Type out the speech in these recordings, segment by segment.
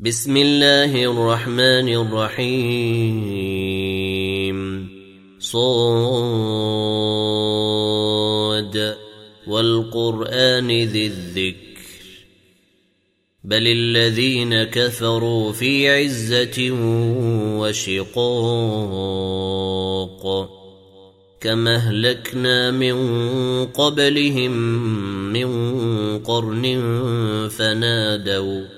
بسم الله الرحمن الرحيم. صاد. والقرآن ذي الذكر. بل الذين كفروا في عزة وشقاق. كما أهلكنا من قبلهم من قرن فنادوا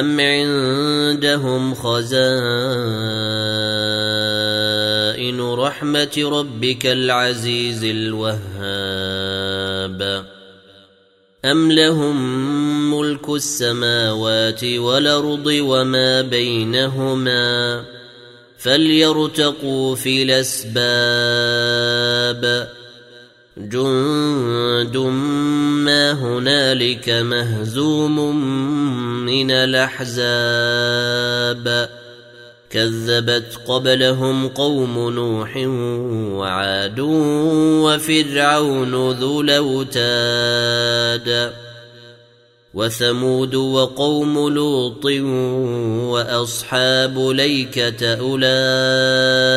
أم عندهم خزائن رحمة ربك العزيز الوهاب أم لهم ملك السماوات والأرض وما بينهما فليرتقوا في الأسباب جند ما هنالك مهزوم من الاحزاب كذبت قبلهم قوم نوح وعاد وفرعون ذو الاوتاد وثمود وقوم لوط واصحاب ليكه اولئك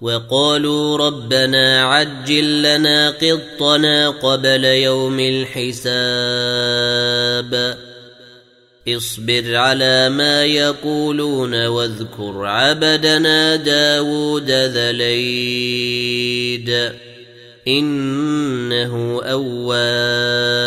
وقالوا ربنا عجل لنا قطنا قبل يوم الحساب. اصبر على ما يقولون واذكر عبدنا داود ذليد إنه أواب.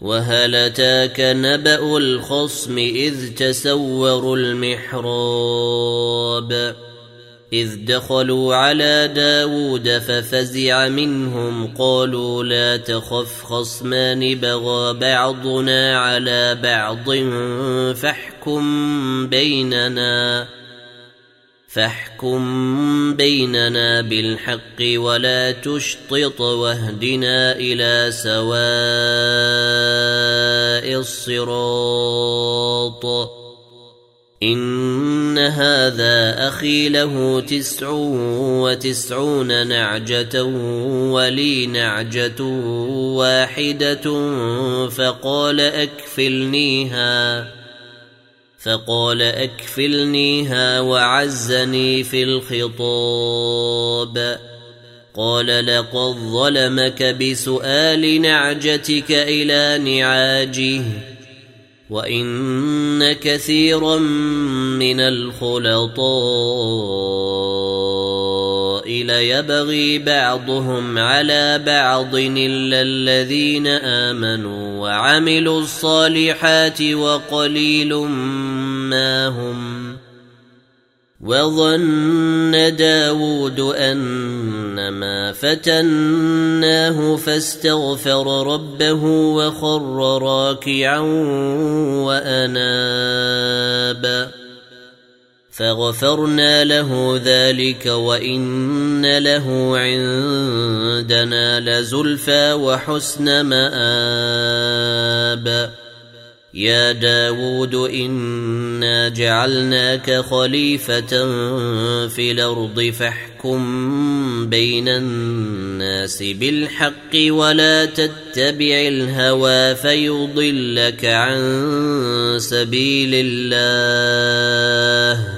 وهل أتاك نبأ الخصم إذ تسوروا المحراب إذ دخلوا على داود ففزع منهم قالوا لا تخف خصمان بغى بعضنا على بعض فاحكم بيننا فاحكم بيننا بالحق ولا تشطط واهدنا إلى سواء الصراط. إن هذا أخي له تسع وتسعون نعجة ولي نعجة واحدة فقال أكفلنيها. فقال اكفلنيها وعزني في الخطاب. قال لقد ظلمك بسؤال نعجتك إلى نعاجه وإن كثيرا من الخلطاء. ليبغي بعضهم على بعض إلا الذين آمنوا وعملوا الصالحات وقليل ما هم وظن داود أنما فتناه فاستغفر ربه وخر راكعا وأناب فغفرنا له ذلك وإن له عندنا لزلفى وحسن مآب يا داود إنا جعلناك خليفة في الأرض فاحكم بين الناس بالحق ولا تتبع الهوى فيضلك عن سبيل الله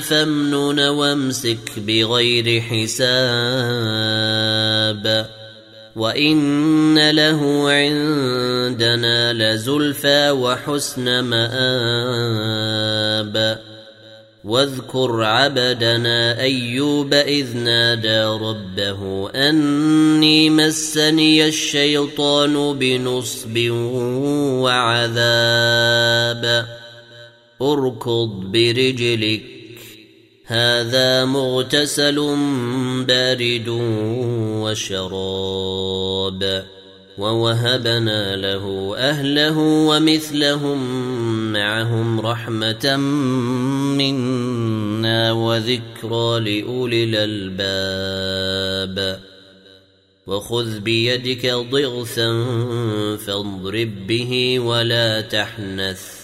فامنن وامسك بغير حساب وإن له عندنا لزلفى وحسن مآب واذكر عبدنا أيوب إذ نادى ربه أني مسني الشيطان بنصب وعذاب اركض برجلك هذا مغتسل بارد وشراب ووهبنا له أهله ومثلهم معهم رحمة منا وذكرى لأولي الألباب. وخذ بيدك ضغثا فاضرب به ولا تحنث.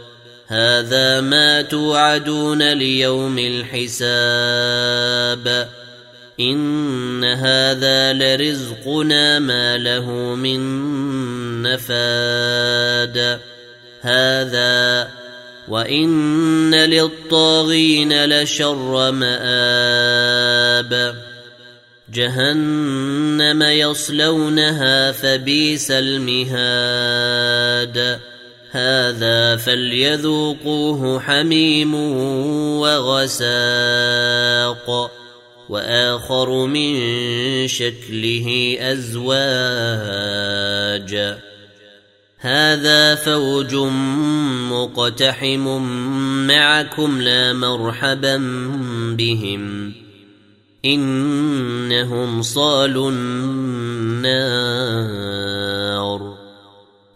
هذا ما توعدون ليوم الحساب. إن هذا لرزقنا ما له من نفاد. هذا وإن للطاغين لشر مآب. جهنم يصلونها فبئس المهاد. هذا فليذوقوه حميم وغساق وآخر من شكله أزواج. هذا فوج مقتحم معكم لا مرحبا بهم. إنهم صالوا النار.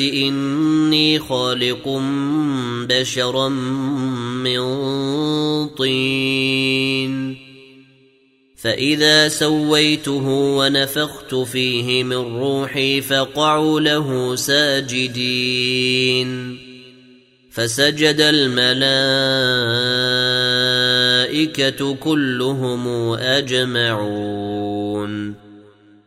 إني خالق بشرا من طين. فإذا سويته ونفخت فيه من روحي فقعوا له ساجدين. فسجد الملائكة كلهم أجمعون.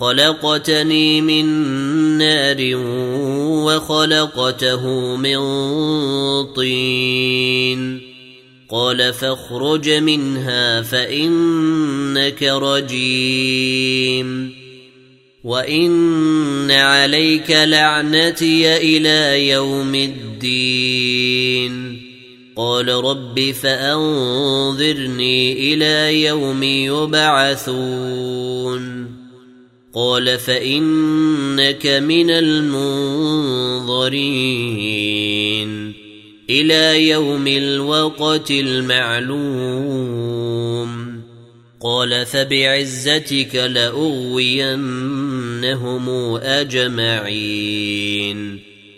خلقتني من نار وخلقته من طين. قال فاخرج منها فإنك رجيم. وإن عليك لعنتي إلى يوم الدين. قال رب فأنظرني إلى يوم يبعثون. قال فإنك من المنظرين إلى يوم الوقت المعلوم قال فبعزتك لأغوينهم أجمعين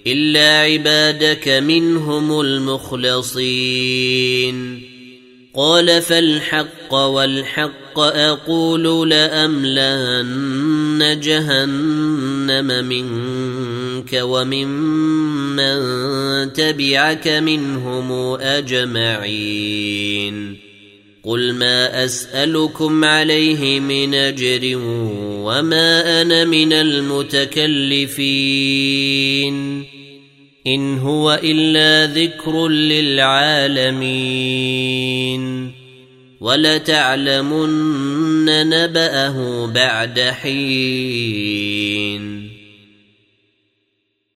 إلا عبادك منهم المخلصين قال فالحق والحق أقول لأملأن جهنم منك وممن تبعك منهم أجمعين. قل ما أسألكم عليه من أجر وما أنا من المتكلفين. إن هو إلا ذكر للعالمين. ولتعلمن نبأه بعد حين.